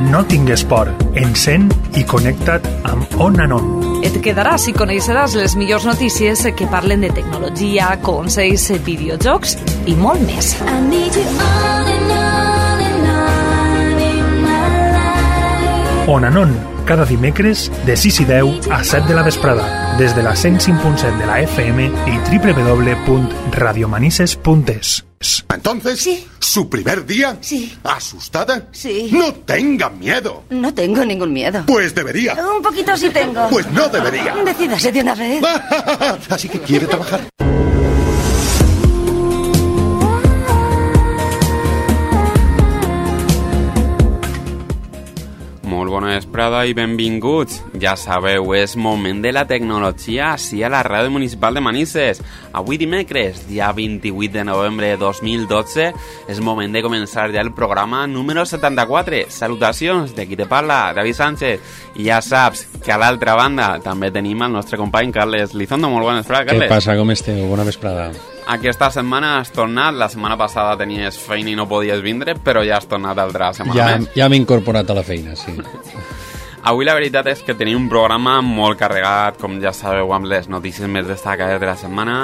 no tingues por. Encén i connecta't amb On and On. Et quedaràs i coneixeràs les millors notícies que parlen de tecnologia, consells, videojocs i molt més. I need you on life. On and On, cada dimecres de 6 i 10 a 7 de la vesprada, des de la 105.7 de la FM i www.radiomanises.es. Entonces, Sí. ¿su primer día? Sí. ¿Asustada? Sí. No tenga miedo. No tengo ningún miedo. Pues debería. Un poquito sí tengo. Pues no debería. Decídase de una vez. Así que quiere trabajar. Molt bona vesprada i benvinguts. Ja sabeu, és moment de la tecnologia així a la ràdio municipal de Manises. Avui dimecres, dia 28 de novembre de 2012, és moment de començar ja el programa número 74. Salutacions de qui te parla, David Sánchez. I ja saps que a l'altra banda també tenim el nostre company Carles Lizondo. Molt bona vesprada, Què Carles. passa, com esteu? Bona vesprada. Aquesta setmana has tornat. La setmana passada tenies feina i no podies vindre, però ja has tornat altra setmana Ja, més. ja m'he incorporat a la feina, sí. Avui la veritat és que tenim un programa molt carregat, com ja sabeu, amb les notícies més destacades de la setmana.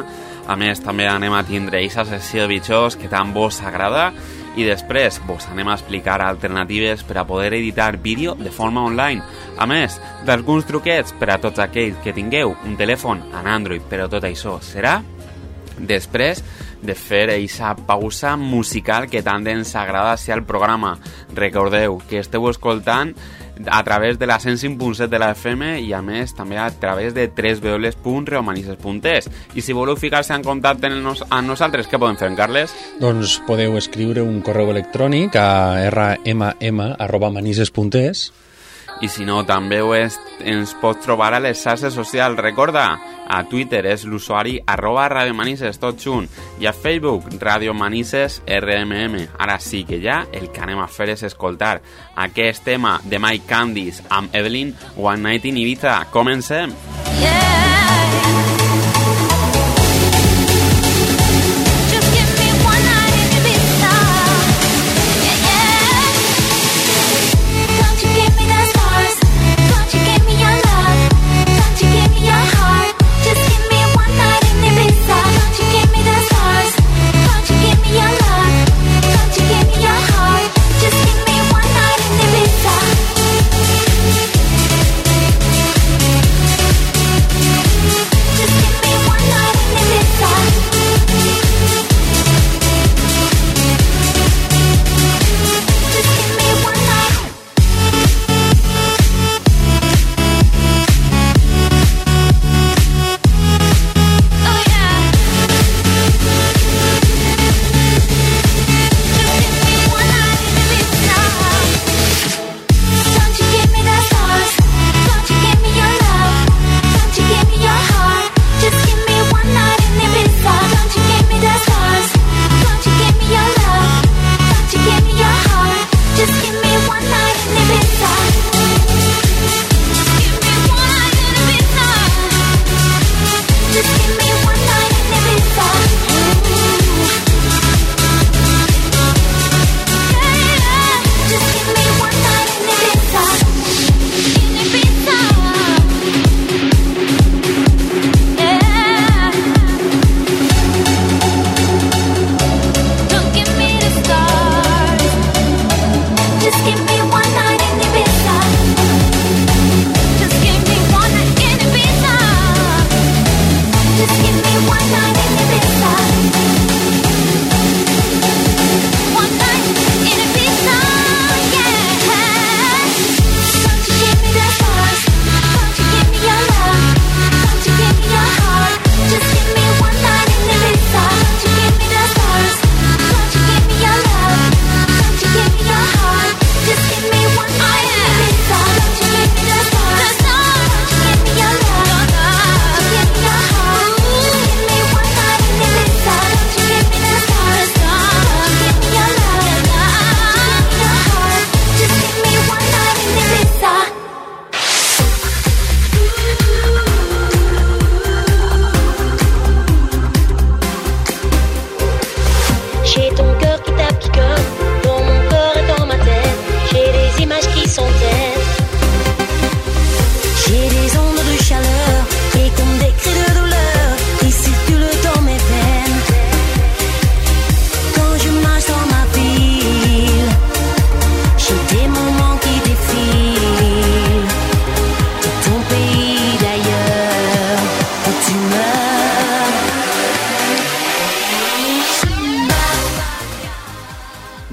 A més, també anem a tindre aquesta sessió de bitxos que tant vos agrada i després vos anem a explicar alternatives per a poder editar vídeo de forma online. A més, d'alguns truquets per a tots aquells que tingueu un telèfon en Android, però tot això serà després de fer eixa pausa musical que tant ens agrada ser al programa. Recordeu que esteu escoltant a través de la 105.7 de la FM i a més també a través de www.reomanises.es i si voleu ficar-se en contacte amb, nos amb nosaltres, què podem fer, en Carles? Doncs podeu escriure un correu electrònic a rmm.manises.es I si no, també ho és, ens pots trobar a les xarxes socials. Recorda, a Twitter és l'usuari arroba radiomanises, tot junt, i a Facebook, Radio Manises RMM. Ara sí que ja el que anem a fer és escoltar aquest tema de Mike Candice amb Evelyn One Night in Ibiza. Comencem! Just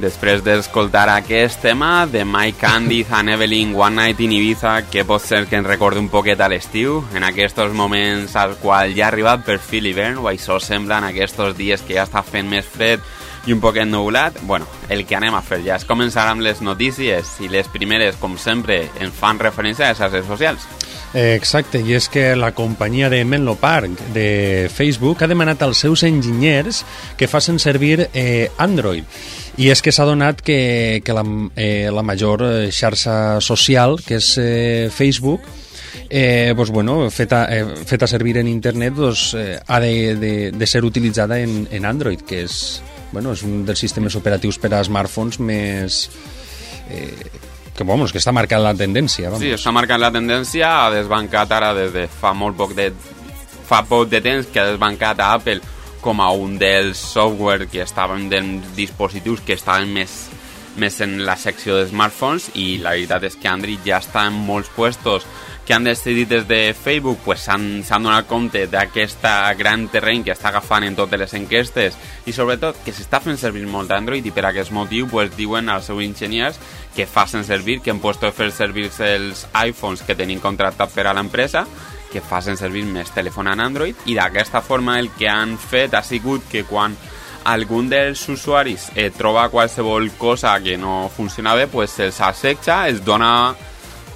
després d'escoltar aquest tema de Mike Candice and Evelyn One Night in Ibiza, que pot ser que ens recordi un poquet a l'estiu, en aquests moments al qual ja ha arribat per fi l'hivern, o això sembla en aquests dies que ja està fent més fred i un poquet nubulat. Bueno, el que anem a fer ja és començar amb les notícies i les primeres, com sempre, ens fan referència a les xarxes socials. Exacte, i és que la companyia de Menlo Park de Facebook ha demanat als seus enginyers que facin servir eh, Android. I és que s'ha donat que, que la, eh, la major eh, xarxa social, que és eh, Facebook, eh, pues bueno, feta, eh, feta servir en internet pues, eh, ha de, de, de ser utilitzada en, en Android, que és, bueno, és un dels sistemes operatius per a smartphones més... Eh, que, vamos, que està marcant la tendència. Vamos. Sí, està marcant la tendència, ha desbancat ara des de fa molt poc de, fa poc de temps que ha desbancat a Apple com a un dels software que estaven dels dispositius que estaven més, més en la secció de smartphones i la veritat és que Android ja està en molts puestos. Que han decidit des de Facebook pues, s'han donat compte d'aquest gran terreny que està agafant en totes les enquestes i sobretot que s'està fent servir molt Android i per aquest motiu pues, diuen als seus enginyers que facin servir, que en puesto de fer servir els iPhones que tenim contractat per a l'empresa que facin servir més telèfon en Android i d'aquesta forma el que han fet ha sigut que quan algun dels usuaris eh, troba qualsevol cosa que no funciona bé, pues se'ls assetja, es dona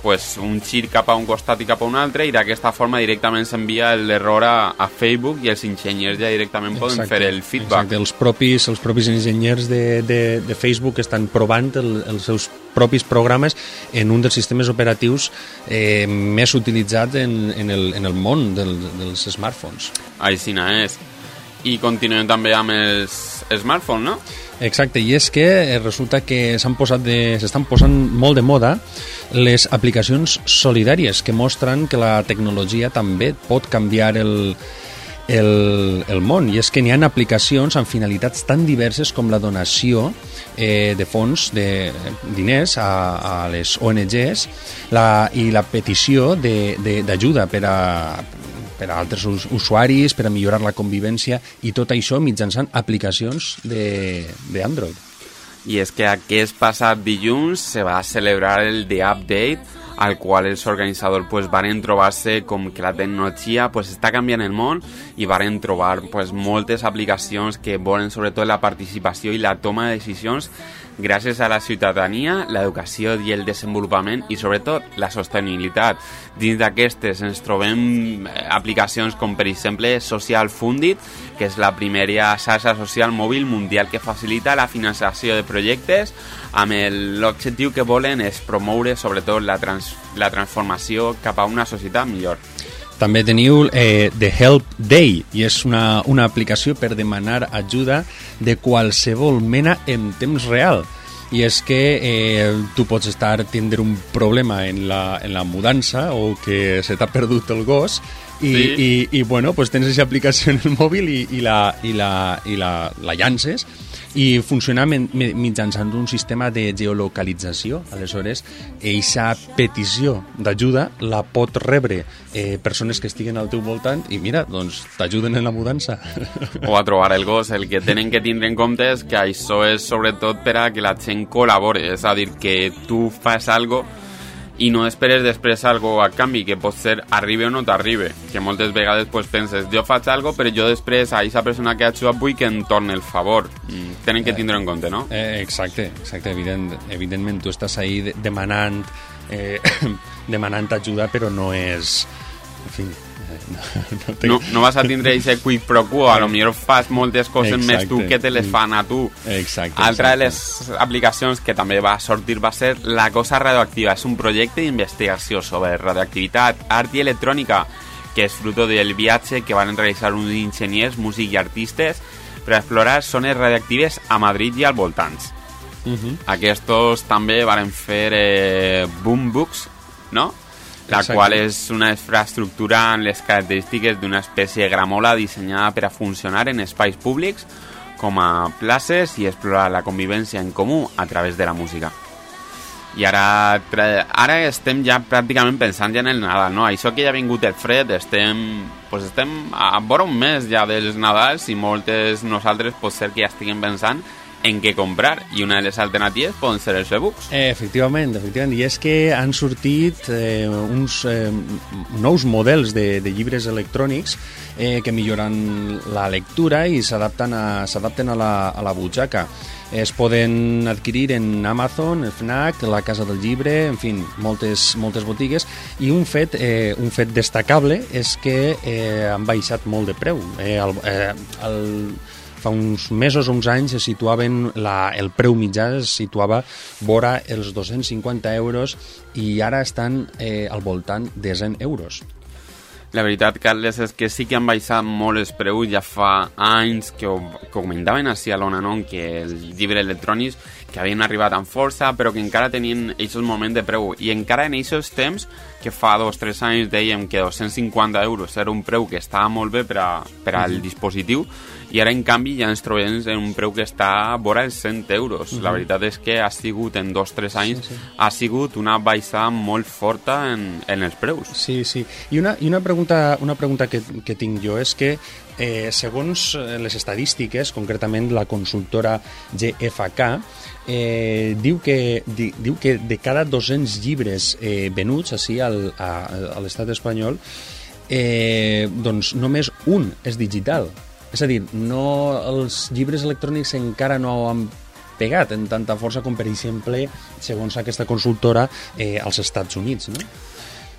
pues, un gir cap a un costat i cap a un altre i d'aquesta forma directament s'envia l'error a, a Facebook i els enginyers ja directament poden Exacte, fer el feedback. Exacte. Els propis, els propis enginyers de, de, de Facebook estan provant el, els seus propis programes en un dels sistemes operatius eh, més utilitzats en, en, el, en el món del, dels smartphones. Així és. I continuem també amb els smartphones, no? Exacte, i és que eh, resulta que s'han posat de, s'estan posant molt de moda les aplicacions solidàries que mostren que la tecnologia també pot canviar el, el, el món i és que n'hi ha aplicacions amb finalitats tan diverses com la donació eh, de fons de diners a, a les ONGs la, i la petició d'ajuda per a per a altres us- usuaris, per a millorar la convivència i tot això mitjançant aplicacions d'Android. I és que aquest passat dilluns se va celebrar el The Update, al qual els organitzadors pues, varen trobar-se com que la tecnologia pues, està canviant el món i varen trobar pues, moltes aplicacions que volen sobretot la participació i la toma de decisions gràcies a la ciutadania, l'educació i el desenvolupament i sobretot la sostenibilitat. Dins d'aquestes ens trobem eh, aplicacions com per exemple Social Fundit, que és la primera xarxa social mòbil mundial que facilita la finançació de projectes amb l'objectiu que volen és promoure sobretot la, trans, la transformació cap a una societat millor. També teniu eh, The Help Day i és una, una aplicació per demanar ajuda de qualsevol mena en temps real. I és que eh, tu pots estar tindre un problema en la, en la mudança o que se t'ha perdut el gos i, Sí. i, i bueno, pues tens aquesta aplicació en el mòbil i, i, la, i, la, i la, la llances i funciona mitjançant un sistema de geolocalització. Aleshores, eixa petició d'ajuda la pot rebre eh, persones que estiguen al teu voltant i mira, doncs t'ajuden en la mudança. o a trobar el gos. El que tenen que tindre en compte és que això és sobretot per a que la gent col·labore, és a dir, que tu fas algo i no esperes després algo a canvi, que pot ser arribi o no t'arribe, que moltes vegades pues, penses, jo faig algo però jo després a aquesta persona que ha ajudat vull que em el favor. Mm, tenen que tindre en compte, no? Eh, exacte, exacte, evident, evidentment tu estàs ahí de- demanant eh, demanant ajuda però no és en fi eh, no, no, No, no vas a tindre aquest quid pro quo, a lo millor fas moltes coses més tu Exacte. que te les fan a tu. Exacte, Altra de exacte. les aplicacions que també va sortir va ser La Cosa Radioactiva. És un projecte d'investigació sobre radioactivitat, art i electrònica, que és fruto del viatge que van realitzar uns enginyers, músics i artistes per explorar zones radioactives a Madrid i al voltants. Mhm. Aquests també varen fer eh, Boombooks, no? La Exacte. qual és una infraestructura amb les característiques d'una espècie de gramola dissenyada per a funcionar en espais públics com a places i explorar la convivència en comú a través de la música. I ara, ara estem ja pràcticament pensant ja en el Nadal, no? Això que ja ha vingut el fred, estem, pues estem a vora un mes ja dels Nadals i moltes nosaltres pot ser que ja estiguem pensant en què comprar i una de les alternatives poden ser els e-books. Eh, efectivament, efectivament. I és que han sortit eh, uns eh, nous models de, de llibres electrònics eh, que milloren la lectura i s'adapten a, a, la, a la butxaca. Es poden adquirir en Amazon, FNAC, la Casa del Llibre, en fi, moltes, moltes botigues. I un fet, eh, un fet destacable és que eh, han baixat molt de preu. Eh, el, eh, el, fa uns mesos o uns anys se situaven la, el preu mitjà es situava vora els 250 euros i ara estan eh, al voltant de 100 euros. La veritat, Carles, és que sí que han baixat molt els preus ja fa anys que ho, que ho comentaven així a l'Ona Non, que els llibres electrònics que havien arribat amb força, però que encara tenien aquest moment de preu. I encara en aquests temps, que fa dos o tres anys dèiem que 250 euros era un preu que estava molt bé per, a, per al dispositiu, i ara en canvi ja ens trobem en un preu que està a vora els 100 euros. La veritat és que ha sigut en dos o tres anys, Sí, sí. ha sigut una baixada molt forta en, en els preus. Sí, sí. I una, i una pregunta, una pregunta que, que tinc jo és que eh, segons eh, les estadístiques, concretament la consultora GFK, eh, diu, que, di, diu que de cada 200 llibres eh, venuts així al, a, a l'estat espanyol, eh, doncs només un és digital. És a dir, no, els llibres electrònics encara no han pegat en tanta força com, per exemple, segons aquesta consultora, eh, als Estats Units, no?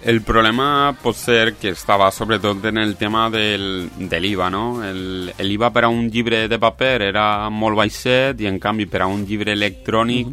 El problema pot ser que estava sobretot en el tema del, de l'IVA, no? El- L'IVA per a un llibre de paper era molt baixet i en canvi per a un llibre electrònic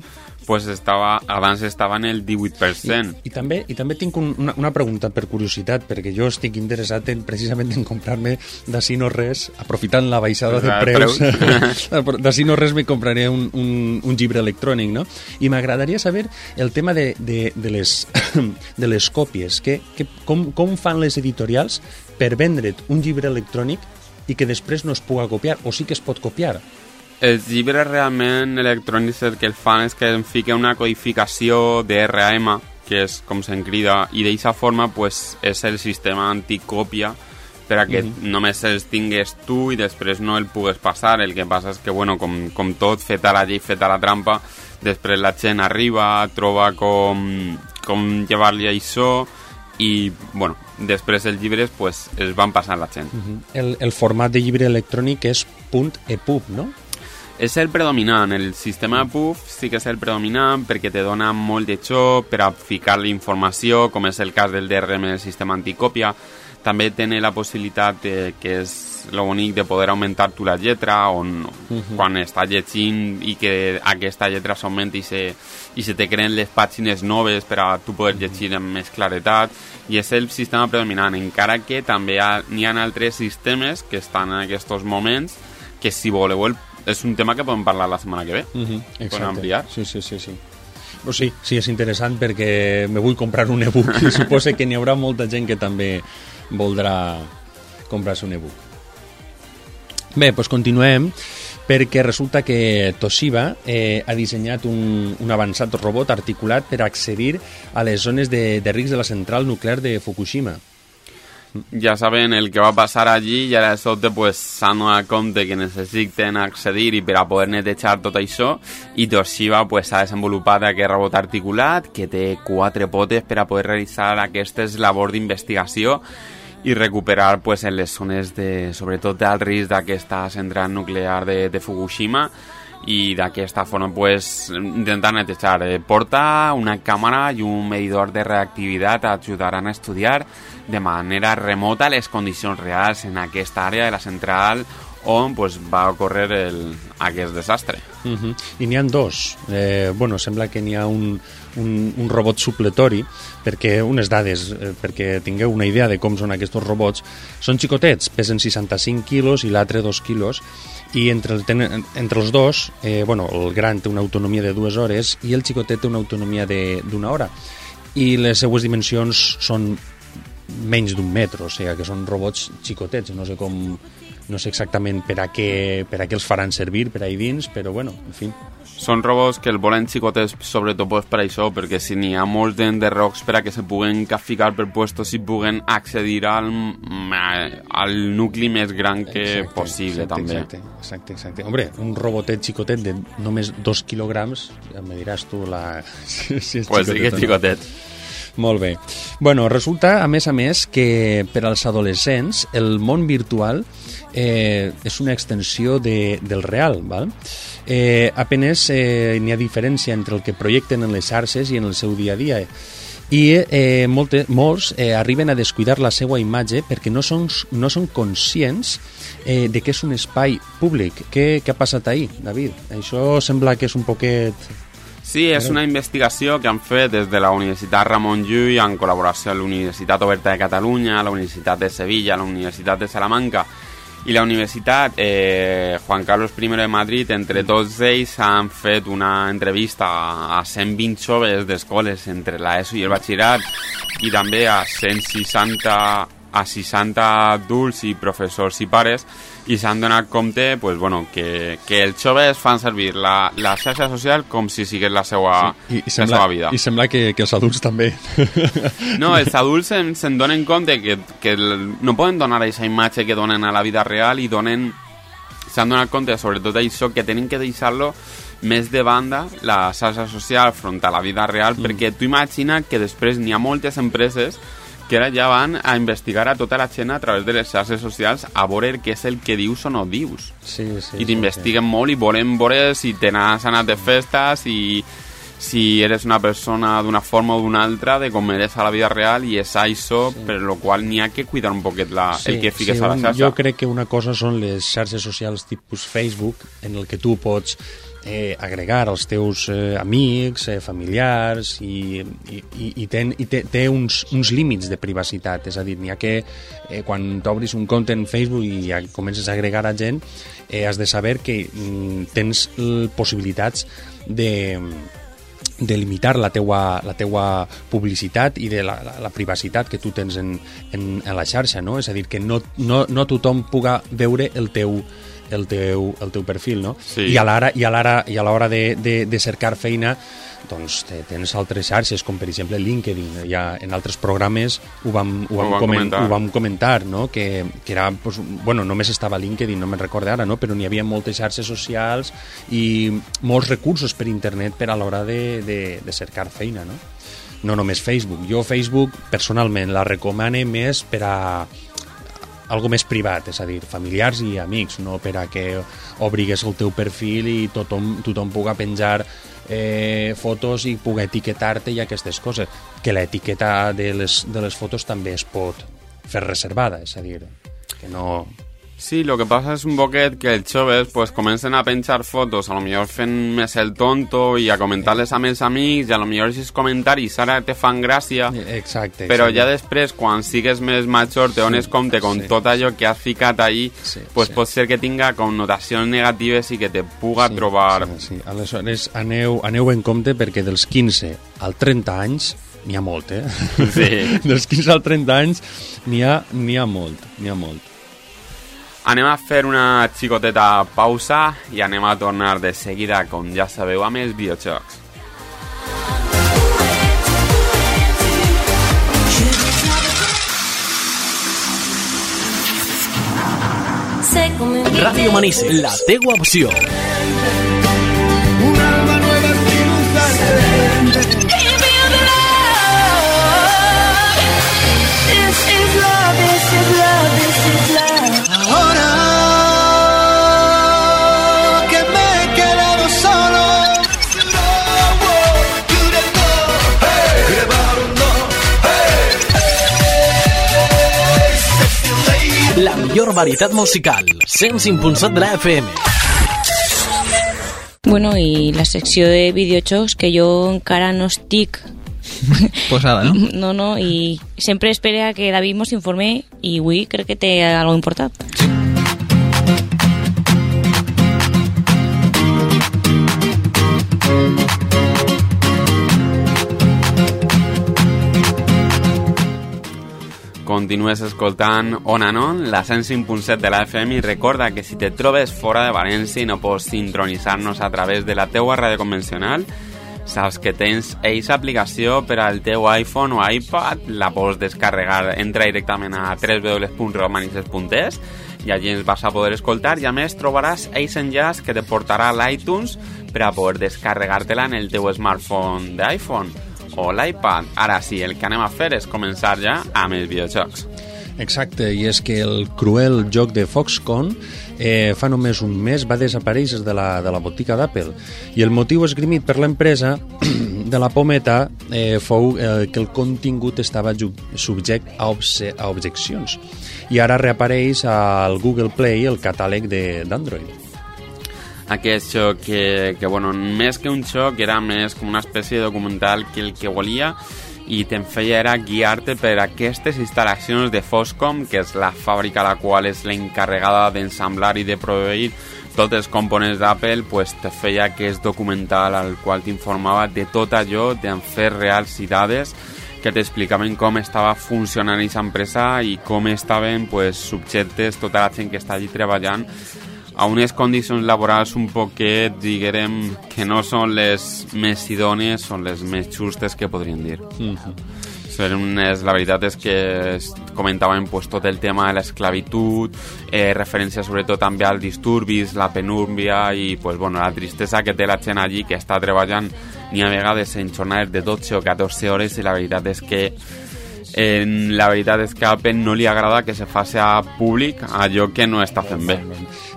pues estava, abans estava en el 18%. I també, i també tinc un, una, una pregunta per curiositat, perquè jo estic interessat en, precisament en comprar-me d'ací no res, aprofitant la baixada de De preus, preus. d'ací no res me compraré un, un, un llibre electrònic, no? I m'agradaria saber el tema de, de, de, les, de les còpies, que, que, com, com fan les editorials per vendre't un llibre electrònic i que després no es puga copiar, o sí que es pot copiar. Els llibres realment electrònics el que el fan és que en fica una codificació DRM, que és com se'n crida, i d'aquesta forma pues, és el sistema anticòpia per a que només els tingues tu i després no el pugues passar. El que passa és que, bueno, com, com tot, feta la llei, feta la trampa, després la gent arriba, troba com, com llevar-li això i, bueno, després els llibres pues, es van passar la gent. El, el format de llibre electrònic és .epub, no? És el predominant, el sistema PUF sí que és el predominant perquè te dona molt de xoc per a ficar-li informació, com és el cas del DRM del sistema anticòpia. També té la possibilitat, de, que és lo bonic, de poder augmentar tu la lletra on, quan està llegint i que aquesta lletra s'augmenti i se, i se te creen les pàgines noves per a tu poder llegir amb més claretat. I és el sistema predominant, encara que també hi ha- n'hi ha altres sistemes que estan en aquests moments que si voleu el, és un tema que podem parlar la setmana que ve. Uh -huh, Podem ampliar. Sí, sí, sí, sí. Però sí, sí, és interessant perquè me vull comprar un e-book i suposo que n'hi haurà molta gent que també voldrà comprar-se un e-book. Bé, doncs continuem perquè resulta que Toshiba eh, ha dissenyat un, un avançat robot articulat per accedir a les zones de, de risc de la central nuclear de Fukushima. Ja saben el que va passar allí i ara de sobte pues, s'han donat compte que necessiten accedir i per a poder netejar tot això i Toshiba pues, ha desenvolupat aquest robot articulat que té quatre potes per a poder realitzar aquestes labors d'investigació i recuperar pues, en les zones de, sobretot d'alt risc d'aquesta central nuclear de, de Fukushima i d'aquesta forma pues, intentar netejar. Eh, porta una càmera i un medidor de reactivitat ajudaran a estudiar de manera remota les condicions reals en aquesta àrea de la central on pues, va ocórrer el, aquest desastre. Uh -huh. I n'hi han dos. Eh, bueno, sembla que n'hi ha un, un, un robot supletori, perquè unes dades, eh, perquè tingueu una idea de com són aquests robots. Són xicotets, pesen 65 quilos i l'altre 2 quilos, i entre, el, tenen, entre els dos, eh, bueno, el gran té una autonomia de dues hores i el xicotet té una autonomia d'una hora. I les seues dimensions són menys d'un metro, o sigui que són robots xicotets, no sé com, no sé exactament per a què, per a què els faran servir per ahí dins, però bueno, en fi. Són robots que el volen xicotes sobretot pues, per això, perquè si n'hi ha molts d'enderrocs per a que se puguen capficar per puestos i puguen accedir al, al nucli més gran que possible, exacte, també. Exacte, exacte, exacte. Hombre, un robotet xicotet de només dos quilograms, ja me diràs tu la... si, si és Pues sí que és o no. xicotet. Molt bé. Bueno, resulta, a més a més, que per als adolescents el món virtual eh, és una extensió de, del real, val? Eh, apenes eh, n'hi ha diferència entre el que projecten en les xarxes i en el seu dia a dia. I eh, molte, molts eh, arriben a descuidar la seva imatge perquè no són, no són conscients eh, de que és un espai públic. Què, què ha passat ahir, David? Això sembla que és un poquet... Sí, és una investigació que han fet des de la Universitat Ramon Llull en col·laboració amb la Universitat Oberta de Catalunya, la Universitat de Sevilla, la Universitat de Salamanca i la Universitat eh, Juan Carlos I de Madrid. Entre tots ells han fet una entrevista a 120 joves d'escoles entre l'ESO i el batxillerat i també a 160 a 60 adults i professors i pares i s'han donat compte pues, bueno, que, que els joves fan servir la, la xarxa social com si sigués la seva, I, i la sembla, seva vida. I sembla que, que els adults també. No, els adults se'n se donen compte que, que no poden donar aquesta imatge que donen a la vida real i donen s'han donat compte sobretot això que tenen que deixar-lo més de banda la xarxa social front a la vida real Mm. perquè tu imagina que després n'hi ha moltes empreses que ara ja van a investigar a tota la gent a través de les xarxes socials a veure què és el que dius o no dius. Sí, sí, i t'investiguen molt i volen veure si te n'has anat de festes i si eres una persona d'una forma o d'una altra de com eres a la vida real i és això sí. per lo qual n'hi ha que cuidar un poquet la, el que fiques a la xarxa. Jo crec que una cosa són les xarxes socials tipus Facebook, en el que tu pots eh, agregar els teus eh, amics, eh, familiars, i, i, i, ten, i té, té uns, uns límits de privacitat. És a dir, n'hi ha que, eh, quan t'obris un compte en Facebook i ja comences a agregar a gent, eh, has de saber que mm, tens possibilitats de de limitar la teua, la teua publicitat i de la, la, la privacitat que tu tens en, en, en la xarxa, no? És a dir, que no, no, no tothom puga veure el teu, el teu, el teu perfil, no? Sí. I a l'hora i a de, de, de cercar feina doncs te- tens altres xarxes, com per exemple LinkedIn. Ja en altres programes ho vam, ho vam, Ho vam comen comentar. ho vam comentar, no? que, que era, pues, bueno, només estava LinkedIn, no me'n recordo ara, no? però n'hi havia moltes xarxes socials i molts recursos per internet per a l'hora de, de, de cercar feina, no? No només Facebook. Jo Facebook, personalment, la recomane més per a algo més privat, és a dir, familiars i amics, no per a que obrigues el teu perfil i tothom, tothom puga penjar eh, fotos i puga etiquetar-te i aquestes coses. Que l'etiqueta de, les, de les fotos també es pot fer reservada, és a dir, que no... Sí, el que passa és un poquet que els joves pues, comencen a penjar fotos, a lo millor fent més el tonto i a comentar-les amb els amics i a lo millor aquests comentaris ara te fan gràcia Exacte. Però exacte. ja després, quan sigues més major, te dones compte con sí. tot allò que has ficat ahí, Sí, pues sí. pot ser que tinga connotacions negatives i que te puga trobar... Sí, sí. Aleshores, aneu, aneu en compte perquè dels 15 al 30 anys n'hi ha molt, eh? Sí. dels 15 al 30 anys n'hi ha, ha molt, n'hi ha molt. Anem a fer una xicoteta pausa i anem a tornar de seguida, com ja sabeu, amb els videojocs. Ràdio Manises, la teua opció. Millor varietat musical. 105.7 de la FM. Bueno, i la secció de videojocs que jo encara no estic Posada, no? no, no, i sempre espera que David mos informe i avui crec que té alguna important. Continues escoltant On and On, la 105.7 de la FM i recorda que si te trobes fora de València i no pots sintronitzar-nos a través de la teua ràdio convencional, saps que tens eixa aplicació per al teu iPhone o iPad, la pots descarregar, entra directament a www.romanices.es i allí vas a poder escoltar i a més trobaràs que te portarà a l'iTunes per a poder descarregar-te-la en el teu smartphone d'iPhone o l'iPad. Ara sí, el que anem a fer és començar ja amb els videojocs. Exacte, i és que el cruel joc de Foxconn eh, fa només un mes va desaparèixer de la, de la botiga d'Apple i el motiu esgrimit per l'empresa de la pometa eh, fou eh, que el contingut estava subject a, obse a objeccions i ara reapareix al Google Play el catàleg d'Android. Aquest xoc que, que, bueno, més que un xoc era més com una espècie de documental que el que volia i te'n feia era guiar-te per aquestes instal·lacions de Foscom, que és la fàbrica la qual és l'encarregada d'ensamblar i de proveir tots els components d'Apple, pues te feia aquest documental al qual t'informava de tot allò, d'en fer reals i dades que t'explicaven com estava funcionant aquesta empresa i com estaven pues, subjectes tota la gent que està allí treballant a unes condicions laborals un poquet, diguem, que no són les més idònies, són les més justes que podríem dir. Mm -hmm. Unes, la veritat és que es comentaven pues, tot el tema de l'esclavitud, eh, referència sobretot també als disturbis, la penúrbia i pues, bueno, la tristesa que té la gent allí que està treballant ni a vegades en jornades de 12 o 14 hores i la veritat és que eh, la veritat és que a Apple no li agrada que se faci a públic allò que no està fent bé.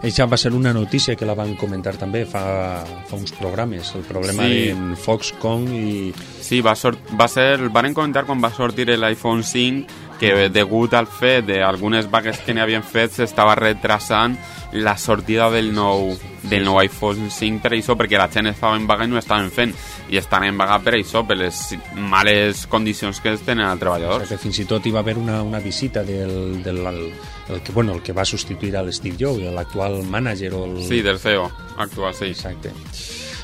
Això va ser una notícia que la van comentar també fa, fa uns programes, el problema Sí. en Foxconn i... Sí, va, sort, va ser, el van comentar quan va sortir l'iPhone 5 que degut al fet d'algunes vagues que n'hi havien fet s'estava retrasant la sortida del nou, del nou iPhone 5 per això, perquè la gent estava en vaga i no estaven fent i estan en vaga per això, per les males condicions que tenen els O treballadors. sigui, que fins i tot hi va haver una, una visita del, del el, el que, bueno, el que va substituir a l'Steve Jobs, l'actual mànager o el... Sí, del CEO actual, sí. Exacte.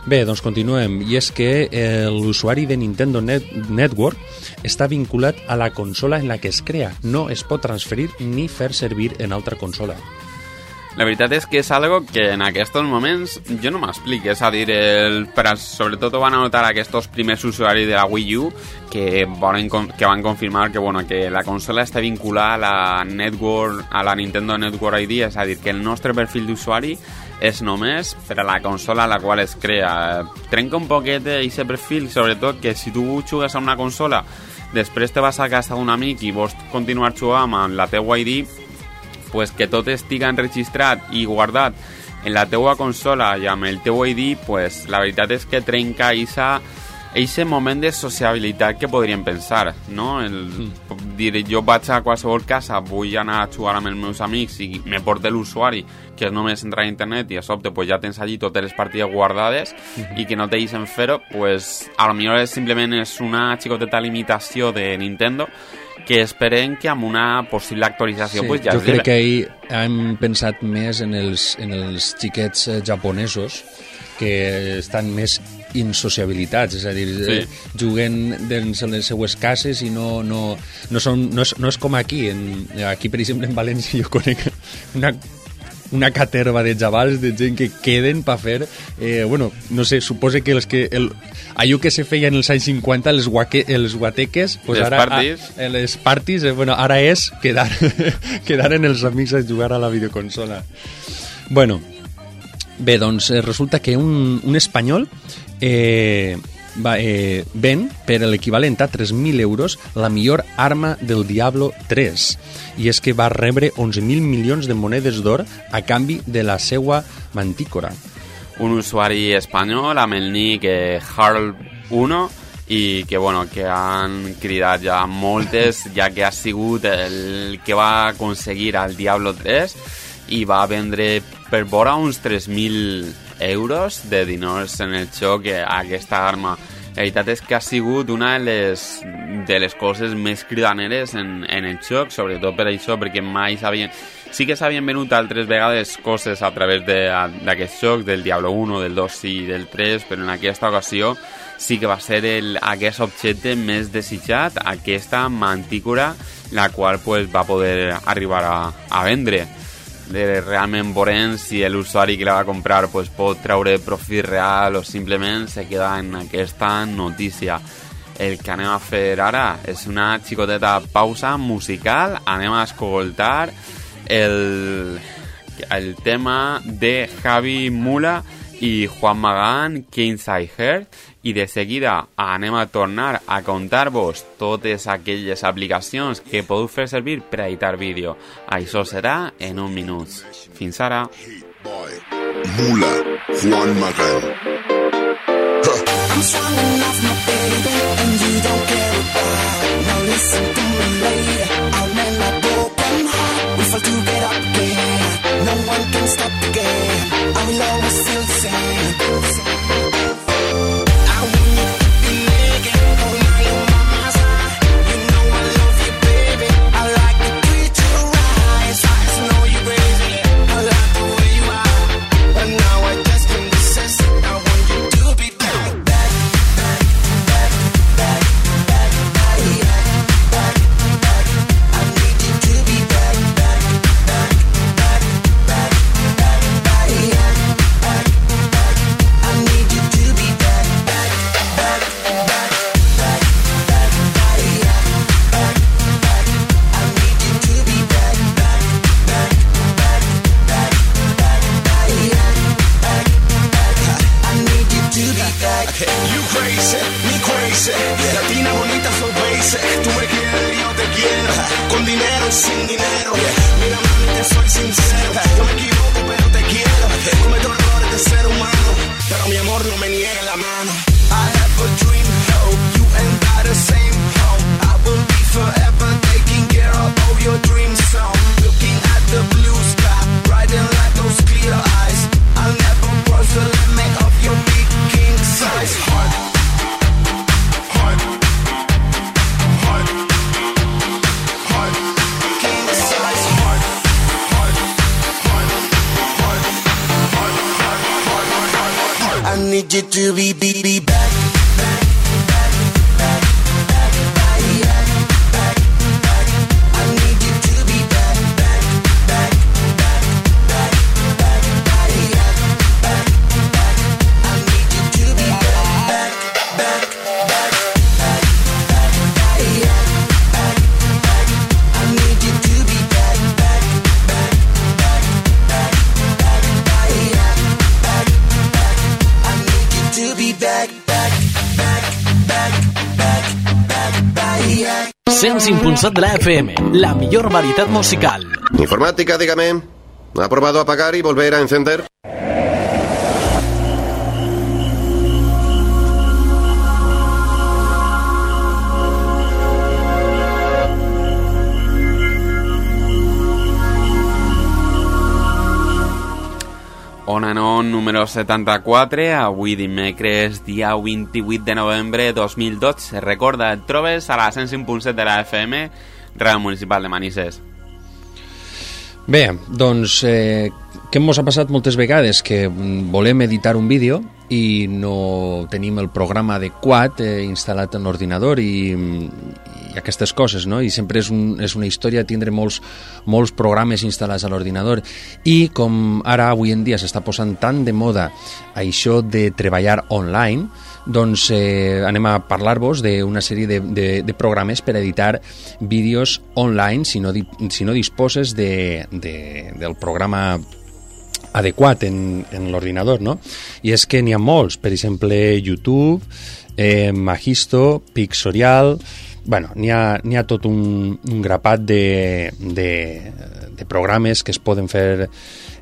Bé, doncs continuem. I és que eh, l'usuari de Nintendo Net Network està vinculat a la consola en la que es crea. No es pot transferir ni fer servir en altra consola. La veritat és que és algo que en aquests moments jo no m'explico, és a dir, el, per als, sobretot ho van a notar aquests primers usuaris de la Wii U que, con- que van confirmar que, bueno, que la consola està vinculada a la Network, a la Nintendo Network ID, és a dir, que el nostre perfil d'usuari és només per a la consola a la qual es crea. Trenca un poquet aquest perfil, sobretot que si tu jugues a una consola després te vas a casa d'un amic i vols continuar jugant amb la teua pues que tot estiga enregistrat i guardat en la teua consola i amb el teu pues la veritat és que trenca eixe moment de sociabilitat que podríem pensar, no? El, dir, jo vaig a qualsevol casa, vull anar a jugar amb els meus amics i me porta l'usuari, que és només entrar a internet i a sobte pues, ja tens allí totes les partides guardades i que no te deixen fer-ho, pues, a lo millor és, simplement és una xicoteta limitació de Nintendo que esperem que amb una possible actualització pues, ja jo es crec que ahir hem pensat més en els, en els xiquets eh, japonesos que estan més insociabilitats, és a dir, Sí. eh, juguen dins les seues cases i no, no, no, són, no, és, no és com aquí. En, aquí, per exemple, en València jo conec una una caterva de xavals, de gent que queden per fer, eh, bueno, no sé, suposa que els que, el, allò que se feia en els anys 50, els, guaque, els guateques, pues Les ara, parties. A, les parties, eh, bueno, ara és quedar, quedar en els amics a jugar a la videoconsola. Bueno, bé, doncs eh, resulta que un, un espanyol eh, va, eh, ven per l'equivalent a 3.000 euros la millor arma del Diablo 3 i és que va rebre 11.000 milions de monedes d'or a canvi de la seua mantícora. un usuari espanyol amb el nick eh, Harl1 i que, bueno, que han cridat ja moltes, ja que ha sigut el que va aconseguir el Diablo 3 i va vendre per vora uns 3.000 euros de diners en el joc eh, aquesta arma. La veritat és que ha sigut una de les, de les coses més cridaneres en, en el joc, sobretot per això, perquè mai s'havien... Sí que s'havien venut altres vegades coses a través de- d'aquest joc, del Diablo 1, del 2 i del 3, però en aquesta ocasió sí que va ser el, aquest objecte més desitjat, aquesta mantícora, la qual pues, va poder arribar a, a vendre. De, realment veurem si l'usuari que la va comprar pues, pot treure profit real o simplement se queda en aquesta notícia. El que anem a fer ara és una xicoteta pausa musical, anem a escoltar el, el tema de Javi Mula i Juan Magán, Kingside Heart, i de seguida anem a tornar a contar-vos totes aquelles aplicacions que podeu fer servir per a editar vídeo. Això serà en un minut. Fins ara. Mula, Juan Magán. I'm strong enough, my baby, and you don't care about. Now listen to me, lady. I'll mend my broken heart. We fall to get up again. No one can stop the game. I will always feel the same. 105.7 de la FM, la millor varietat musical. Informática, dígame. ¿Ha probado apagar y volver a encender? Número 74, avui dimecres, dia 28 de novembre de 2012. Recorda, et trobes a la 105.7 de la FM, Ràdio Municipal de Manises. Bé, doncs, eh, què ens ha passat moltes vegades? Que mm, volem editar un vídeo i no tenim el programa adequat eh, instal·lat en l'ordinador i, i aquestes coses, no? I sempre és, un, és una història tindre molts, molts programes instal·lats a l'ordinador. I com ara, avui en dia, s'està posant tan de moda això de treballar online, doncs eh, anem a parlar-vos d'una sèrie de, de, de programes per editar vídeos online si no, si no disposes de, de, del programa adequat en, en l'ordinador, no? I és que n'hi ha molts, per exemple, YouTube, eh, Magisto, Pixorial... Bueno, n'hi ha, ha tot un, un grapat de, de, de programes que es poden fer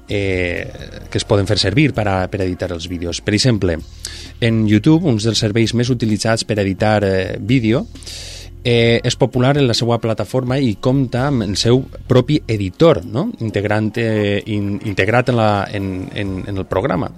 eh, que es poden fer servir per, a, per editar els vídeos. Per exemple, en YouTube, uns dels serveis més utilitzats per editar eh, vídeo, eh, és popular en la seva plataforma i compta amb el seu propi editor, no? Integrant, eh, in, integrat en, la, en, en, en el programa.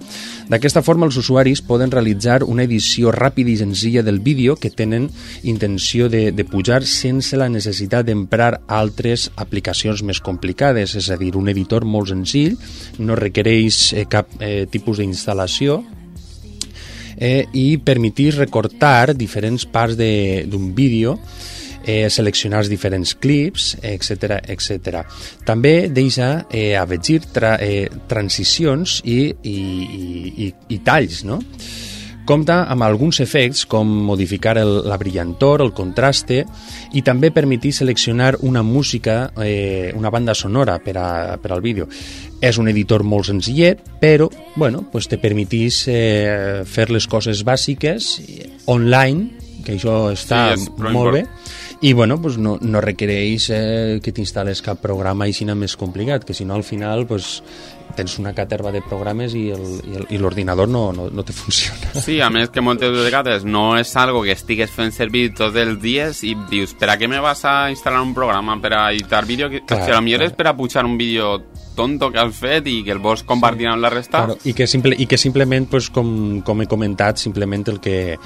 D'aquesta forma, els usuaris poden realitzar una edició ràpida i senzilla del vídeo que tenen intenció de, de pujar sense la necessitat d'emprar altres aplicacions més complicades, és a dir, un editor molt senzill, no requereix eh, cap eh, tipus d'instal·lació, eh, i permetir recortar diferents parts d'un vídeo eh, seleccionar els diferents clips, etc etc. També deixa eh, afegir tra eh, transicions i, i, i, i, i talls, no? Compta amb alguns efectes com modificar el, la brillantor, el contraste i també permetir seleccionar una música, eh, una banda sonora per, a, per al vídeo. És un editor molt senzillet, però bueno, pues te permetís eh, fer les coses bàsiques online, que això està Sí, és molt bé, i bueno, pues no, no requereix eh, que t'instal·les cap programa així més complicat, que si no al final pues, tens una caterva de programes i l'ordinador no, no, no te funciona. Sí, a més que moltes vegades no és algo que estigues fent servir tots els dies i dius, per a què me vas a instal·lar un programa per a editar vídeo? Que, Clar, si a lo millor clar. és per a pujar un vídeo tonto que has fet i que el vols compartir amb la resta. Claro, i, que simple, I que simplement, pues, com, com he comentat, simplement el que,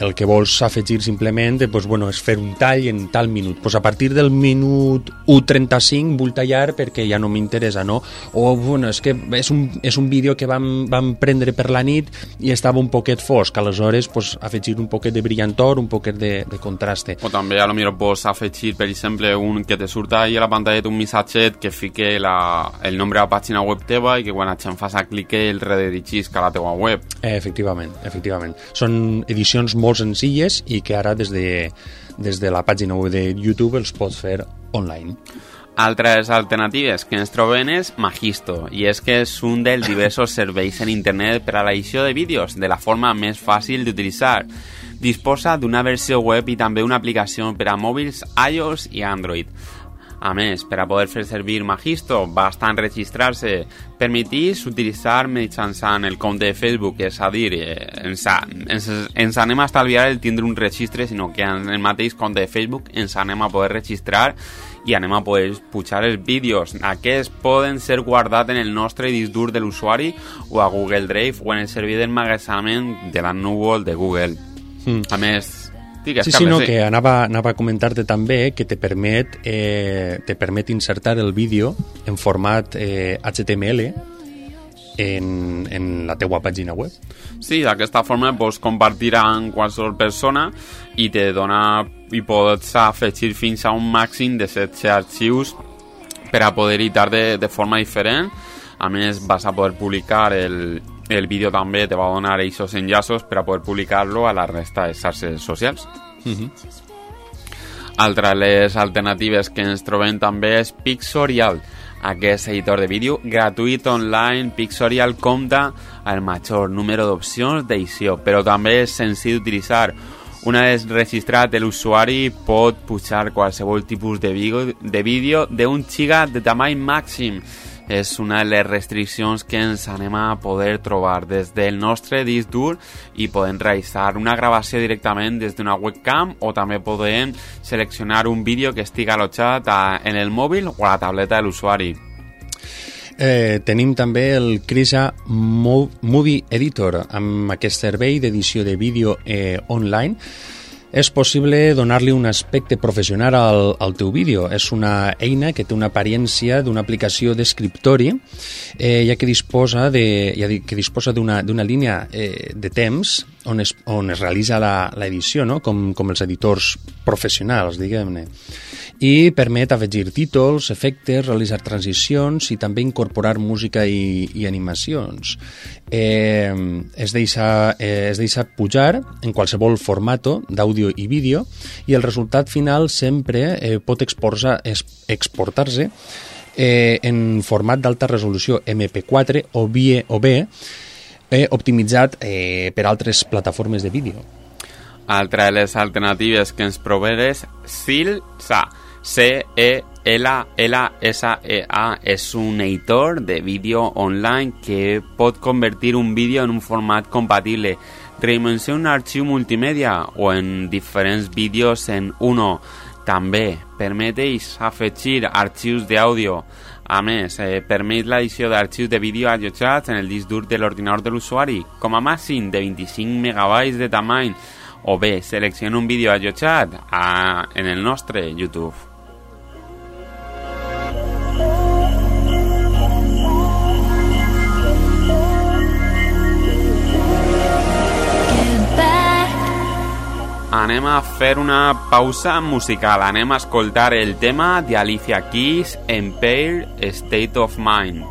el que vols afegir simplement pues, bueno, és fer un tall en tal minut. Pues a partir del minut 1.35 vull tallar perquè ja no m'interessa, no? O bueno, és que és un, és un vídeo que vam, vam prendre per la nit i estava un poquet fosc, aleshores pues, afegir un poquet de brillantor, un poquet de, de contraste. O també a lo millor pots afegir, per exemple, un que te surta ahí a la pantalla un missatget que fique la, el nombre de la pàgina web teva i que quan la gent faci clic el redirigisca a la teva web. Eh, efectivament, efectivament. Són edicions molt senzilles i que ara des de, des de la pàgina web de YouTube els pots fer online. Altres alternatives que ens trobem és Magisto, i és que és un dels diversos serveis en internet per a l'edició de vídeos de la forma més fàcil d'utilitzar. Disposa d'una versió web i també una aplicació per a mòbils iOS i Android. A per a poder fer servir Magisto, basta enregistrar-se. Permetís utilitzar mitjançant el compte de Facebook, és a dir, eh, ens, a- ens, ens anem a estalviar el tindre un registre, sinó que en el mateix compte de Facebook ens anem a poder registrar i anem a poder pujar els vídeos. Aquests poden ser guardats en el nostre disc dur de l'usuari o a Google Drive o en el servei d'emmagatzemament de la núvol de Google. Mm. A més, digues, Sí, sí, Carles, no, que anava, anava a comentar-te també que te permet, eh, te permet insertar el vídeo en format eh, HTML en, en la teua pàgina web. Sí, d'aquesta forma pots compartir amb qualsevol persona i te dona i pots afegir fins a un màxim de 7 arxius per a poder editar de, de forma diferent. A més, vas a poder publicar el, el vídeo també, te va a donar aquests enllaços per a poder publicar-lo a la resta de xarxes socials. Altra de les alternatives que ens trobem també és Pixorial. Aquest editor de vídeo gratuït online Pixorial compta el major número d'opcions d'edició, però també és senzill d'utilitzar. Una vegada registrat, l'usuari pot pujar qualsevol tipus de vídeo de vídeo d'un giga de tamany màxim. És una de les restriccions que ens anem a poder trobar des del nostre disc dur i podem realitzar una gravació directament des d'una webcam o també podem seleccionar un vídeo que estigui allotjat en el mòbil o a la tableta de l'usuari. Eh, tenim també el Crisa Mo- Movie Editor amb aquest servei d'edició de vídeo eh, online és possible donar-li un aspecte professional al, al teu vídeo. És una eina que té una apariència d'una aplicació d'escriptori, eh, ja que disposa de, ja que disposa d'una línia eh, de temps on es, on es realitza l'edició, no? com, com els editors professionals, diguem-ne i permet afegir títols, efectes, realitzar transicions i també incorporar música i, i animacions. Eh, es, deixa, eh, es deixa pujar en qualsevol formato d'àudio i vídeo i el resultat final sempre eh, pot exportar-se eh, en format d'alta resolució MP4 o bé, o bé eh, optimitzat eh, per altres plataformes de vídeo. Altra de les alternatives que ens proveen és Silsa. C-E-L-L-S-E-A és un editor de vídeo online que pot convertir un vídeo en un format compatible, redimensionar un arxiu multimèdia o en diferents vídeos en uno. També permeteix afegir arxius d'àudio. A més, eh, permet l'edició d'arxius de vídeo allotjats en el disc dur de l'ordinador de l'usuari, com a de 25 megabytes de tamany, o bé selecciona un vídeo allotjat a, en el nostre YouTube. anem a una pausa musical. Anem a escoltar el tema de Alicia Keys, Empire State of Mind.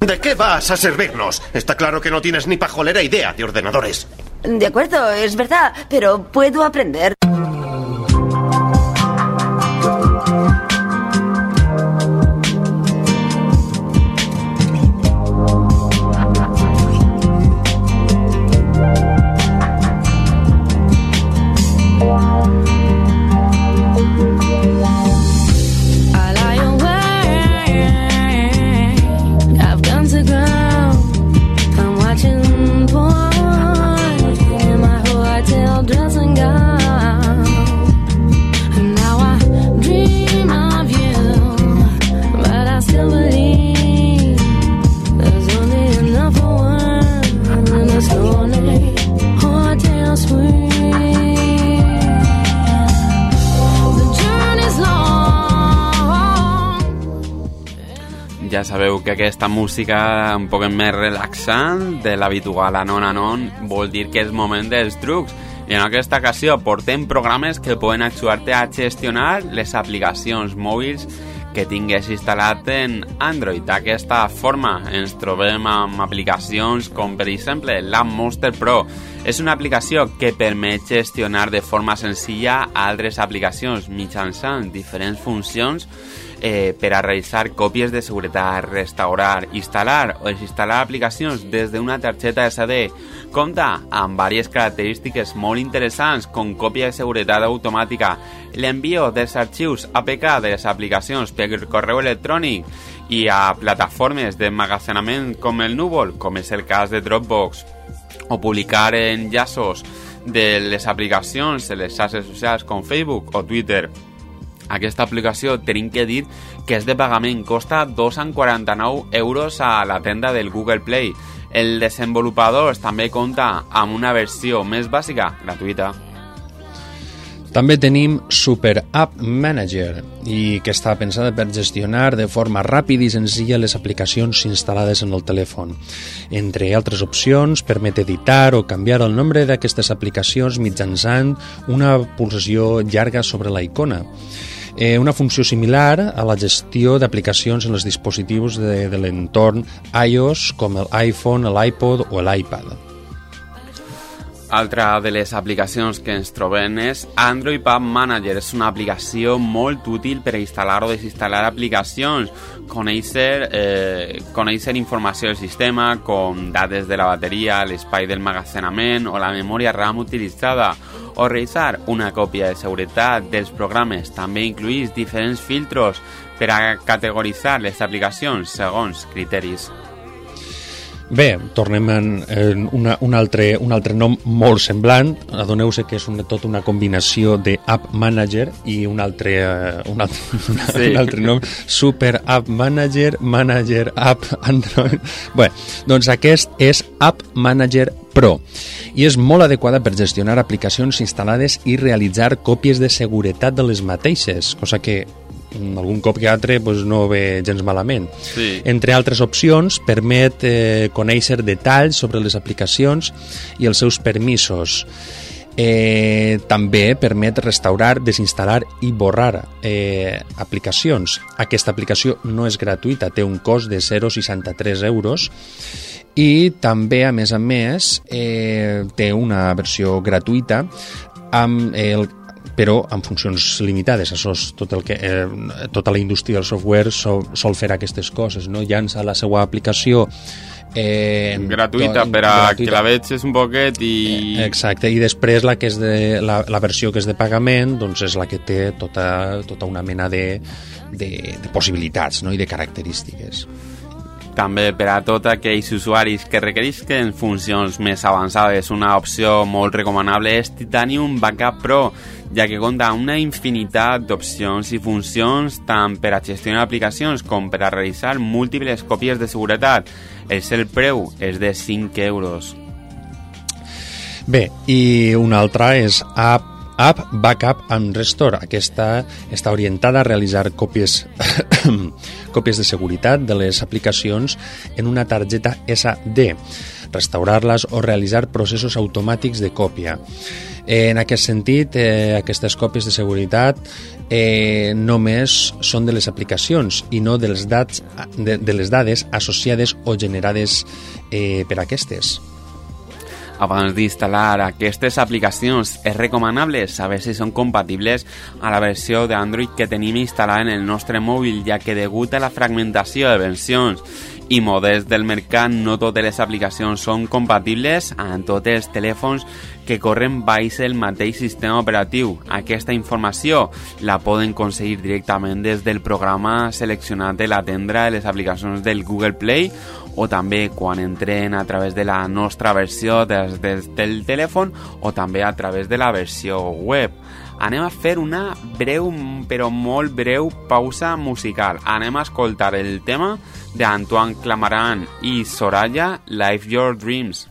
¿De qué vas a servirnos? Está claro que no tienes ni pajolera idea de ordenadores. De acuerdo, es verdad, pero puedo aprender. aquesta música un poc més relaxant de l'habitual anon anon vol dir que és moment dels trucs i en aquesta ocasió portem programes que poden ajudar-te a gestionar les aplicacions mòbils que tingues instal·lat en Android. D'aquesta forma ens trobem amb aplicacions com per exemple la Monster Pro. És una aplicació que permet gestionar de forma senzilla altres aplicacions mitjançant diferents funcions eh, per a realitzar còpies de seguretat, restaurar, instal·lar o desinstal·lar aplicacions des d'una targeta SD. Compta amb diverses característiques molt interessants com còpia de seguretat automàtica, l'envio dels arxius APK de les aplicacions per correu electrònic i a plataformes d'emmagazenament com el Núvol, com és el cas de Dropbox, o publicar enllaços de les aplicacions en les xarxes socials com Facebook o Twitter. Aquesta aplicació tenim que dir que és de pagament, costa 2,49 euros a la tenda del Google Play. El desenvolupador també compta amb una versió més bàsica, gratuïta. També tenim Super App Manager, i que està pensada per gestionar de forma ràpida i senzilla les aplicacions instal·lades en el telèfon. Entre altres opcions, permet editar o canviar el nombre d'aquestes aplicacions mitjançant una pulsació llarga sobre la icona. Eh, una funció similar a la gestió d'aplicacions en els dispositius de, de l'entorn iOS com l'iPhone, l'iPod o l'iPad. Altra de les aplicacions que ens trobem és Android App Manager. És una aplicació molt útil per instal·lar o desinstal·lar aplicacions, conèixer, eh, conèixer informació del sistema, com dades de la bateria, l'espai del magazenament o la memòria RAM utilitzada, o realitzar una còpia de seguretat dels programes. També incluïs diferents filtros per a categoritzar les aplicacions segons criteris. Bé, tornem en, en una, un, altre, un altre nom molt semblant. Adoneu-se que és una, tot una combinació de App Manager i un altre, uh, un altre, sí. un altre nom, Super App Manager, Manager App Android... Bé, doncs aquest és App Manager Pro i és molt adequada per gestionar aplicacions instal·lades i realitzar còpies de seguretat de les mateixes, cosa que algun cop que altre pues, no ve gens malament. Sí. Entre altres opcions, permet eh, conèixer detalls sobre les aplicacions i els seus permisos. Eh, també permet restaurar, desinstal·lar i borrar eh, aplicacions. Aquesta aplicació no és gratuïta, té un cost de 0,63 euros i també, a més a més, eh, té una versió gratuïta amb el però amb funcions limitades. Això és tot el que, eh, tota la indústria del software sol, sol fer aquestes coses, no? llança la seva aplicació eh, gratuïta per a gratuïta. que la veig un poquet i... Exacte, i després la, que és de, la, la versió que és de pagament doncs és la que té tota, tota una mena de, de, de possibilitats no? i de característiques. També per a tots aquells usuaris que requerisquen funcions més avançades, una opció molt recomanable és Titanium Backup Pro, ja que compta amb una infinitat d'opcions i funcions tant per a gestionar aplicacions com per a realitzar múltiples còpies de seguretat. El seu preu és de 5 euros. Bé, i una altra és App App Backup and Restore. Aquesta està orientada a realitzar còpies, còpies de seguretat de les aplicacions en una targeta SD, restaurar-les o realitzar processos automàtics de còpia. En aquest sentit, eh, aquestes còpies de seguretat eh, només són de les aplicacions i no dels dats, de, de les dades associades o generades eh, per aquestes. Abans d'instal·lar aquestes aplicacions. És recomanable saber si són compatibles a la versió d'Android que tenim instal·lada en el nostre mòbil, ja que degut a la fragmentació de versions i models del mercat no totes les aplicacions són compatibles amb tots els telèfons que corren baix el mateix sistema operatiu. Aquesta informació la poden aconseguir directament des del programa seleccionat de la tenda de les aplicacions del Google Play o també quan entren a través de la nostra versió des, des del telèfon o també a través de la versió web. Anem a fer una breu, però molt breu pausa musical. Anem a escoltar el tema d'Antoine Clamaran i Soraya, Life Your Dreams.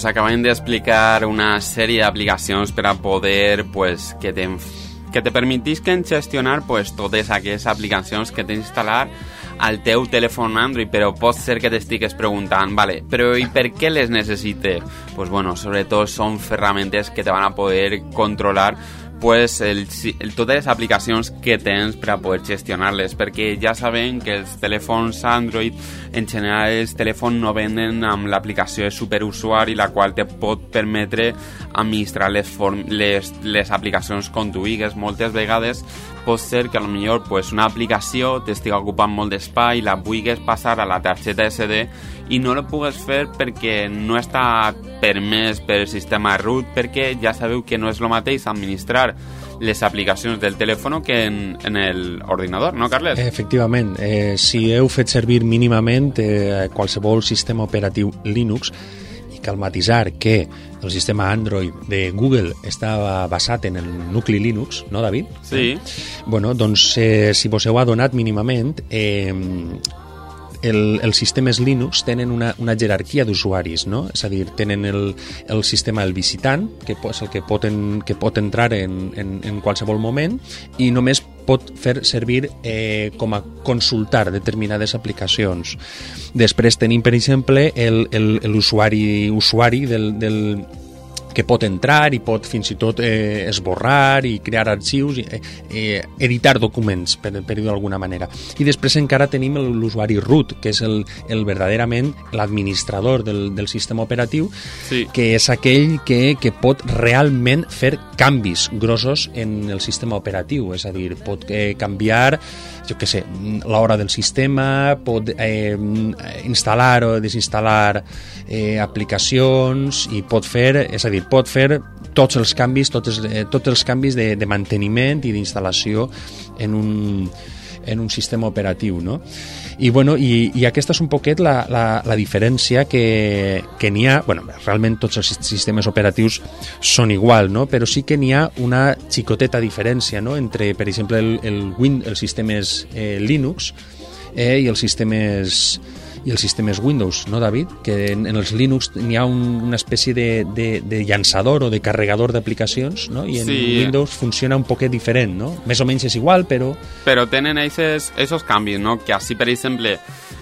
Vos acaben d'explicar una sèrie d'aplicacions per a poder pues, que te, que te permetisquen gestionar pues, totes aquestes aplicacions que tens instal·lar al teu telèfon Android, però pot ser que t'estigues preguntant, vale, però i per què les necessite? Pues bueno, sobretot són ferramentes que te van a poder controlar pues, el, el, totes les aplicacions que tens per a poder gestionar-les, perquè ja sabem que els telèfons Android, en general els telèfons no venen amb l'aplicació de superusuari, la qual te pot permetre administrar les, form les, les aplicacions com tu digues. Moltes vegades pot ser que millor pues, una aplicació t'estiga ocupant molt d'espai, la vulguis passar a la targeta SD i no la pugues fer perquè no està permès per sistema root, perquè ja sabeu que no és el mateix administrar les aplicacions del telèfon que en, en l'ordinador, no, Carles? Efectivament, eh, si heu fet servir mínimament eh, qualsevol sistema operatiu Linux, i cal matisar que el sistema Android de Google estava basat en el nucli Linux, no, David? Sí. Bueno, doncs, eh, si vos heu adonat mínimament, eh, el, els sistemes Linux tenen una, una jerarquia d'usuaris, no? És a dir, tenen el, el sistema el visitant, que és el que pot, en, que pot entrar en, en, en qualsevol moment i només pot fer servir eh, com a consultar determinades aplicacions. Després tenim, per exemple, l'usuari usuari del, del, que pot entrar i pot fins i tot eh, esborrar i crear arxius i eh, editar documents, per, per dir d'alguna manera. I després encara tenim l'usuari root, que és el, el verdaderament l'administrador del, del sistema operatiu, sí. que és aquell que, que pot realment fer canvis grossos en el sistema operatiu, és a dir, pot eh, canviar jo què sé, l'hora del sistema, pot eh, instal·lar o desinstal·lar eh, aplicacions i pot fer, és a dir, pot fer tots els canvis, tots, eh, tots els canvis de, de manteniment i d'instal·lació en un, en un sistema operatiu, no? I, bueno, i, i aquesta és un poquet la, la, la diferència que, que n'hi ha, bueno, realment tots els sistemes operatius són igual, no? però sí que n'hi ha una xicoteta diferència no? entre, per exemple, el, el Win, els sistemes eh, Linux eh, i els sistemes i els sistemes Windows, no, David? Que en, en els Linux n'hi ha un, una espècie de, de, de llançador o de carregador d'aplicacions, no? I en Sí. Windows funciona un poquet diferent, no? Més o menys és igual, però... Pero tienen esos, esos cambios, ¿no? Que así, por ejemplo,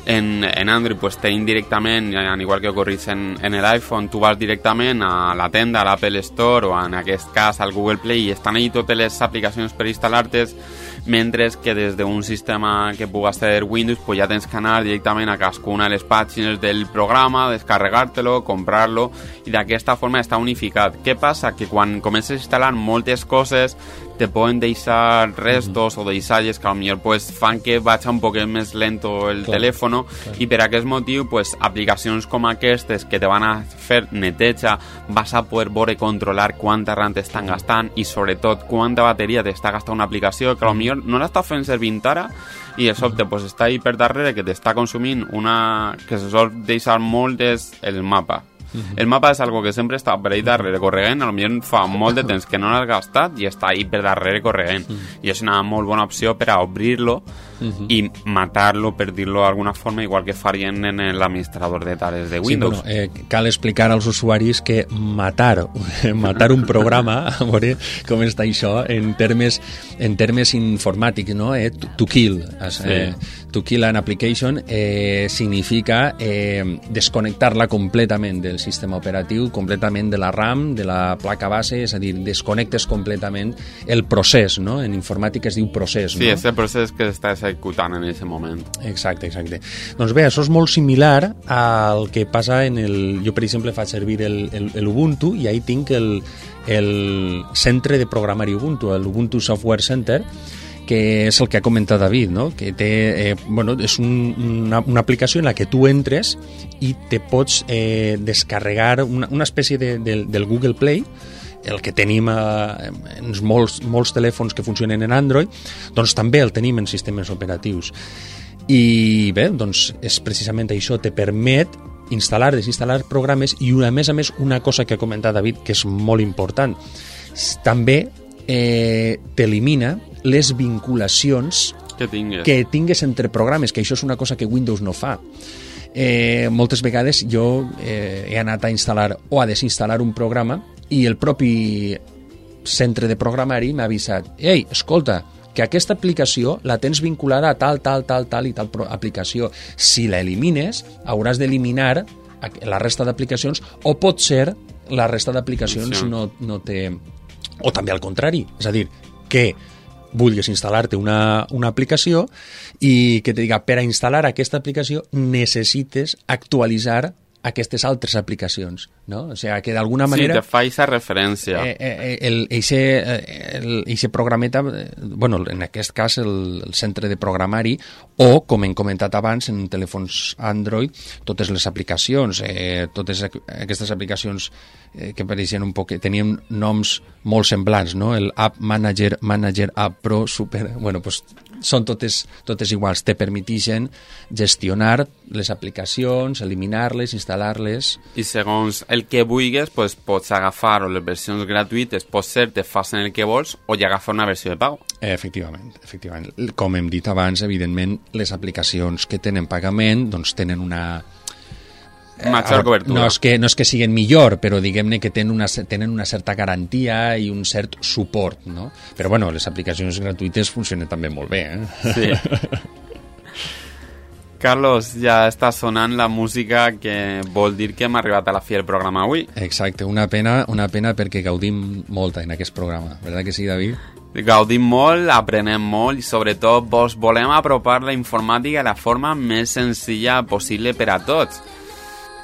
en, en Android, pues tenim directament, al igual que ocorrís en, en el iPhone, tu vas directament a la tenda, a l'Apple Store o en aquest cas al Google Play i estan allí totes les aplicacions per instal·lar-te mentre que des d'un sistema que puga ser Windows pues ja tens que anar directament a cadascuna de les pàgines del programa, descarregar-te-lo, comprar-lo i d'aquesta forma està unificat. Què passa? Que quan comences a instal·lar moltes coses te poden deixar restos o deixalles que potser pues, fan que vagi un poquet més lento el Clar, telèfon i per aquest motiu pues, aplicacions com aquestes que te van a fer neteja vas a poder veure controlar quanta RAM t'estan gastant i sobretot quanta bateria t'està gastant una aplicació que potser no l'està fent servir ara i de sobte pues, està ahí per darrere que t'està consumint una que se sol deixar molt és el mapa el mapa és algo que sempre està per ahí darrere corregent, potser fa molt de temps que no l'has gastat i està ahí per darrere corregent. I és una molt bona opció per a obrir-lo i matar-lo, per dir-lo d'alguna forma, igual que farien en l'administrador de tales de Windows. Sí, bueno, eh, cal explicar als usuaris que matar, matar un programa, a veure com està això en termes, en termes informàtics, no? Eh, to, to kill. Es, eh, to kill an application eh, significa eh, desconnectar-la completament del sistema operatiu, completament de la RAM, de la placa base, és a dir, desconnectes completament el procés, no? En informàtica es diu procés, Sí, no? és el procés que s'està executant en aquest moment. Exacte, exacte. Doncs bé, això és molt similar al que passa en el... Jo, per exemple, faig servir el, el, el Ubuntu i ahí tinc el, el centre de programari Ubuntu, el Ubuntu Software Center, que és el que ha comentat David, no? que té, eh, bueno, és un, una, una aplicació en la que tu entres i te pots eh, descarregar una, una espècie de, de, del Google Play el que tenim eh, en molts, molts telèfons que funcionen en Android, doncs també el tenim en sistemes operatius. I bé, doncs és precisament això, te permet instal·lar, desinstal·lar programes i a més a més una cosa que ha comentat David que és molt important, també eh, t'elimina les vinculacions Que tingues. que tingues entre programes, que això és una cosa que Windows no fa. eh, moltes vegades jo eh, he anat a instal·lar o a desinstal·lar un programa i el propi centre de programari m'ha avisat «Ei, escolta, que aquesta aplicació la tens vinculada a tal, tal, tal, tal i tal aplicació. Si la elimines, hauràs d'eliminar la resta d'aplicacions o pot ser la resta d'aplicacions no, no té... O també al contrari, és a dir, que vulguis instal·lar-te una, una aplicació i que te diga per a instal·lar aquesta aplicació necessites actualitzar aquestes altres aplicacions, no? O sigui, que d'alguna manera... Sí, te fa aquesta referència. Eh, eh, el, eixe, eh, el, eixe programeta, eh, bueno, en aquest cas el, el centre de programari, o, com hem comentat abans, en telèfons Android, totes les aplicacions, eh, totes aqu- aquestes aplicacions eh, que pareixien un poc, tenien noms molt semblants, no? El App Manager, Manager App Pro, Super... Bueno, pues, són totes, totes iguals, te permetixen gestionar les aplicacions, eliminar-les, instal·lar-les... I segons el que vulguis, pues, pots agafar o les versions gratuïtes, pot ser te facin el que vols o ja agafar una versió de pago. Eh, Efectivament, efectivament. Com hem dit abans, evidentment, les aplicacions que tenen pagament doncs tenen una... Major ara, cobertura. No és, que, no és que siguin millor, però diguem-ne que tenen una, tenen una certa garantia i un cert suport, no? Però bueno, les aplicacions gratuïtes funcionen també molt bé, eh? Sí. Carlos, ja està sonant la música que vol dir que hem arribat a la fi del programa avui. Exacte, una pena, una pena perquè gaudim molt en aquest programa, verdad que sí, David? Gaudim molt, aprenem molt i sobretot vos volem apropar la informàtica de la forma més senzilla possible per a tots.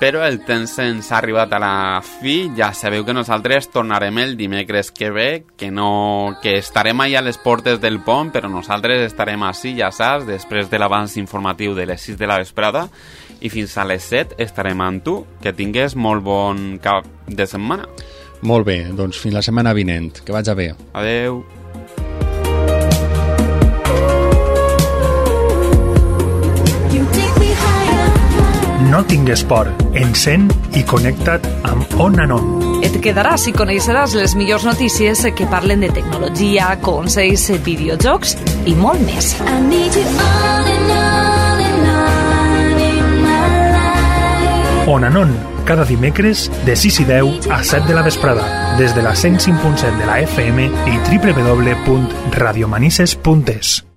Però el temps ens ha arribat a la fi, ja sabeu que nosaltres tornarem el dimecres que ve, que, no, que estarem allà a les portes del pont, però nosaltres estarem així, ja saps, després de l'abans informatiu de les 6 de la vesprada, i fins a les 7 estarem amb tu. Que tingues molt bon cap de setmana. Molt bé, doncs fins la setmana vinent. Que vaig a bé. Adeu. No tingues por, encén i connecta't amb On and On. Et quedaràs i coneixeràs les millors notícies que parlen de tecnologia, consells, videojocs i molt més. I need you on and on and on in my life. On and On, cada dimecres de 6 i 10 a 7 de la vesprada, des de la 105.7 de la FM i www.radiomanises.es.